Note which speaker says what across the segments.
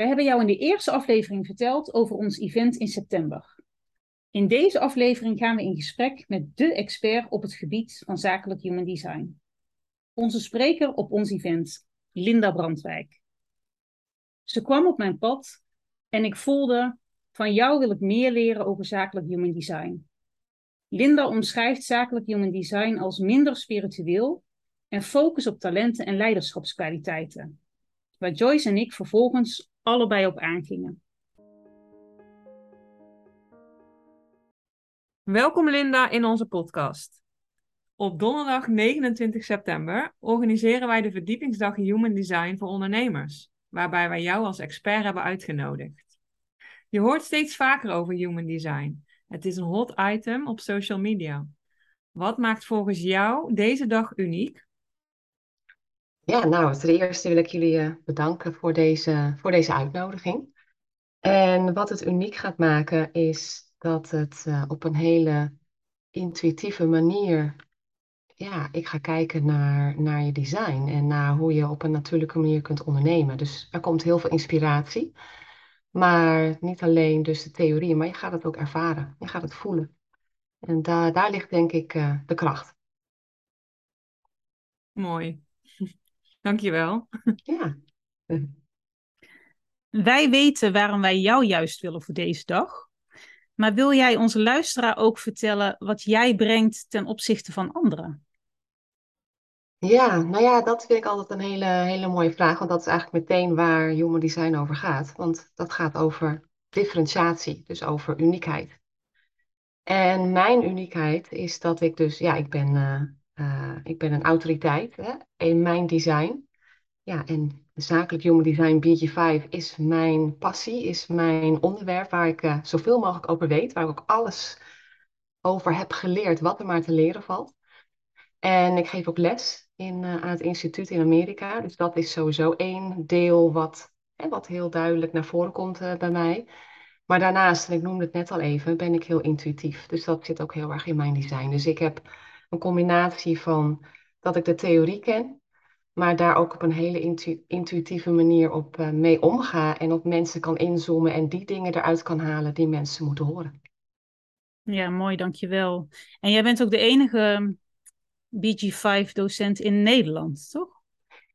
Speaker 1: We hebben jou in de eerste aflevering verteld over ons event in september. In deze aflevering gaan we in gesprek met de expert op het gebied van zakelijk human design. Onze spreker op ons event, Linda Brandwijk. Ze kwam op mijn pad en ik voelde, van jou wil ik meer leren over zakelijk human design. Linda omschrijft zakelijk human design als minder spiritueel en focus op talenten en leiderschapskwaliteiten. Waar Joyce en ik vervolgens allebei op aangingen.
Speaker 2: Welkom Linda in onze podcast. Op donderdag 29 september organiseren wij de verdiepingsdag Human Design voor ondernemers, waarbij wij jou als expert hebben uitgenodigd. Je hoort steeds vaker over Human Design. Het is een hot item op social media. Wat maakt volgens jou deze dag uniek?
Speaker 3: Ja, nou, ten eerste wil ik jullie eh, bedanken voor deze, voor deze uitnodiging. En wat het uniek gaat maken is dat het uh, op een hele intuïtieve manier, ja, ik ga kijken naar, naar je design en naar hoe je op een natuurlijke manier kunt ondernemen. Dus er komt heel veel inspiratie, maar niet alleen dus de theorie, maar je gaat het ook ervaren, je gaat het voelen. En daar daar ligt denk ik uh, de kracht.
Speaker 2: Mooi. Dankjewel.
Speaker 3: Ja.
Speaker 1: Wij weten waarom wij jou juist willen voor deze dag. Maar wil jij onze luisteraar ook vertellen wat jij brengt ten opzichte van anderen?
Speaker 3: Ja, nou ja, dat vind ik altijd een hele, hele mooie vraag, want dat is eigenlijk meteen waar human design over gaat. Want dat gaat over differentiatie, dus over uniekheid. En mijn uniekheid is dat ik dus, ja, ik ben, uh, uh, ik ben een autoriteit hè, in mijn design. Ja, en zakelijk human design BG5 is mijn passie, is mijn onderwerp waar ik uh, zoveel mogelijk over weet, waar ik ook alles over heb geleerd wat er maar te leren valt. En ik geef ook les in, uh, aan het instituut in Amerika. Dus dat is sowieso één deel wat, hè, wat heel duidelijk naar voren komt bij mij. Maar daarnaast, en ik noemde het net al even, ben ik heel intuïtief. Dus dat zit ook heel erg in mijn design. Dus ik heb een combinatie van dat ik de theorie ken, maar daar ook op een hele intu intuïtieve manier op uh, mee omga en op mensen kan inzoomen en die dingen eruit kan halen die mensen moeten horen.
Speaker 1: Ja, mooi, dankjewel. En jij bent ook de enige BG5-docent in Nederland, toch?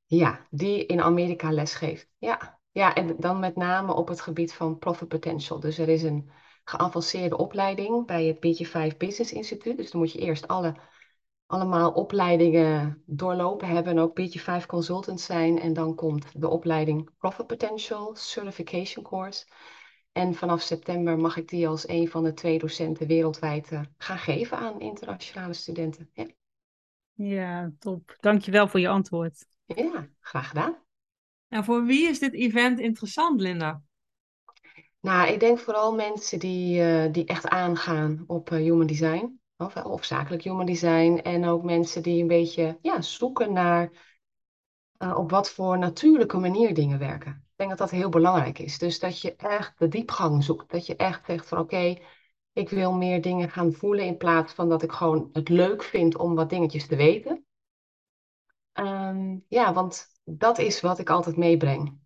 Speaker 3: Ja, die in Amerika lesgeeft. Ja. ja, en dan met name op het gebied van profit potential. Dus er is een geavanceerde opleiding bij het BG5 Business Instituut. Dus dan moet je eerst alle allemaal opleidingen doorlopen hebben en ook beetje vijf consultants zijn. En dan komt de opleiding Profit Potential Certification Course. En vanaf september mag ik die als een van de twee docenten wereldwijd uh, gaan geven aan internationale studenten. Ja.
Speaker 1: ja, top. Dankjewel voor je antwoord.
Speaker 3: Ja, graag gedaan.
Speaker 2: En voor wie is dit event interessant, Linda?
Speaker 3: Nou, ik denk vooral mensen die, uh, die echt aangaan op uh, human design of, of zakelijk human design. En ook mensen die een beetje ja, zoeken naar uh, op wat voor natuurlijke manier dingen werken. Ik denk dat dat heel belangrijk is. Dus dat je echt de diepgang zoekt. Dat je echt zegt van oké, ik wil meer dingen gaan voelen in plaats van dat ik gewoon het leuk vind om wat dingetjes te weten. Um, ja, want dat is wat ik altijd meebreng.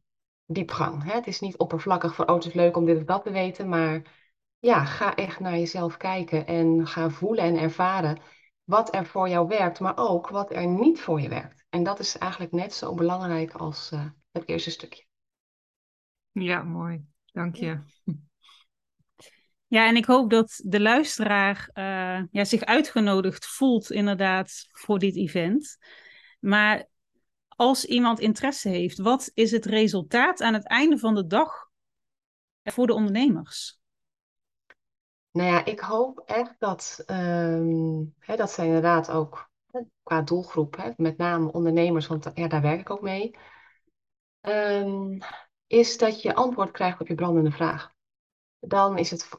Speaker 3: Diepgang. Hè? Het is niet oppervlakkig van oh, het is leuk om dit of dat te weten, maar ja, ga echt naar jezelf kijken en ga voelen en ervaren wat er voor jou werkt, maar ook wat er niet voor je werkt. En dat is eigenlijk net zo belangrijk als uh, het eerste stukje.
Speaker 2: Ja, mooi. Dank je.
Speaker 1: Ja, en ik hoop dat de luisteraar uh, ja, zich uitgenodigd voelt inderdaad voor dit event. Maar als iemand interesse heeft, wat is het resultaat aan het einde van de dag voor de ondernemers?
Speaker 3: Nou ja, ik hoop echt dat, um, hè, dat zij inderdaad ook qua doelgroep, hè, met name ondernemers, want ja, daar werk ik ook mee, um, is dat je antwoord krijgt op je brandende vraag. Dan is het,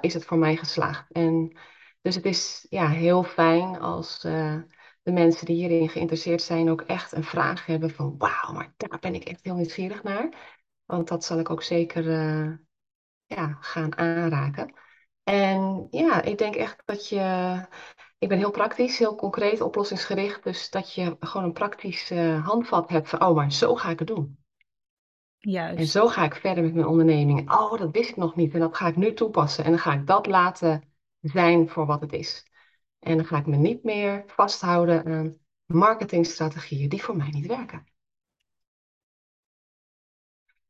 Speaker 3: is het voor mij geslaagd. En dus het is ja, heel fijn als uh, de mensen die hierin geïnteresseerd zijn ook echt een vraag hebben van wauw, maar daar ben ik echt heel nieuwsgierig naar. Want dat zal ik ook zeker uh, ja, gaan aanraken. En ja, ik denk echt dat je. Ik ben heel praktisch, heel concreet, oplossingsgericht. Dus dat je gewoon een praktisch uh, handvat hebt van, oh, maar zo ga ik het doen. En
Speaker 1: Juist.
Speaker 3: zo ga ik verder met mijn onderneming. Oh, dat wist ik nog niet en dat ga ik nu toepassen. En dan ga ik dat laten zijn voor wat het is. En dan ga ik me niet meer vasthouden aan marketingstrategieën die voor mij niet werken.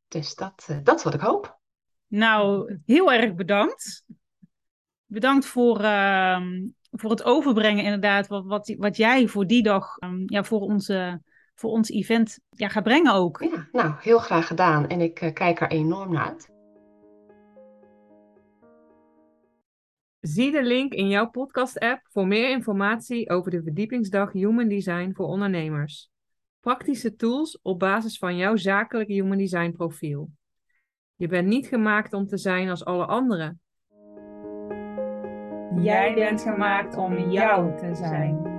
Speaker 3: Dus dat, eh, dat is wat ik hoop.
Speaker 1: Nou, heel erg bedankt. Bedankt voor, ehm, voor het overbrengen, inderdaad, wat, wat, wat jij voor die dag, ehm, ja, voor, onze, voor ons event ja, gaat brengen ook.
Speaker 3: Ja, nou, heel graag gedaan. En ik eh, kijk er enorm naar uit.
Speaker 2: Zie de link in jouw podcast-app voor meer informatie over de verdiepingsdag Human Design voor ondernemers. Praktische tools op basis van jouw zakelijke Human Design profiel. Je bent niet gemaakt om te zijn als alle anderen.
Speaker 1: Jij bent gemaakt om jou te zijn.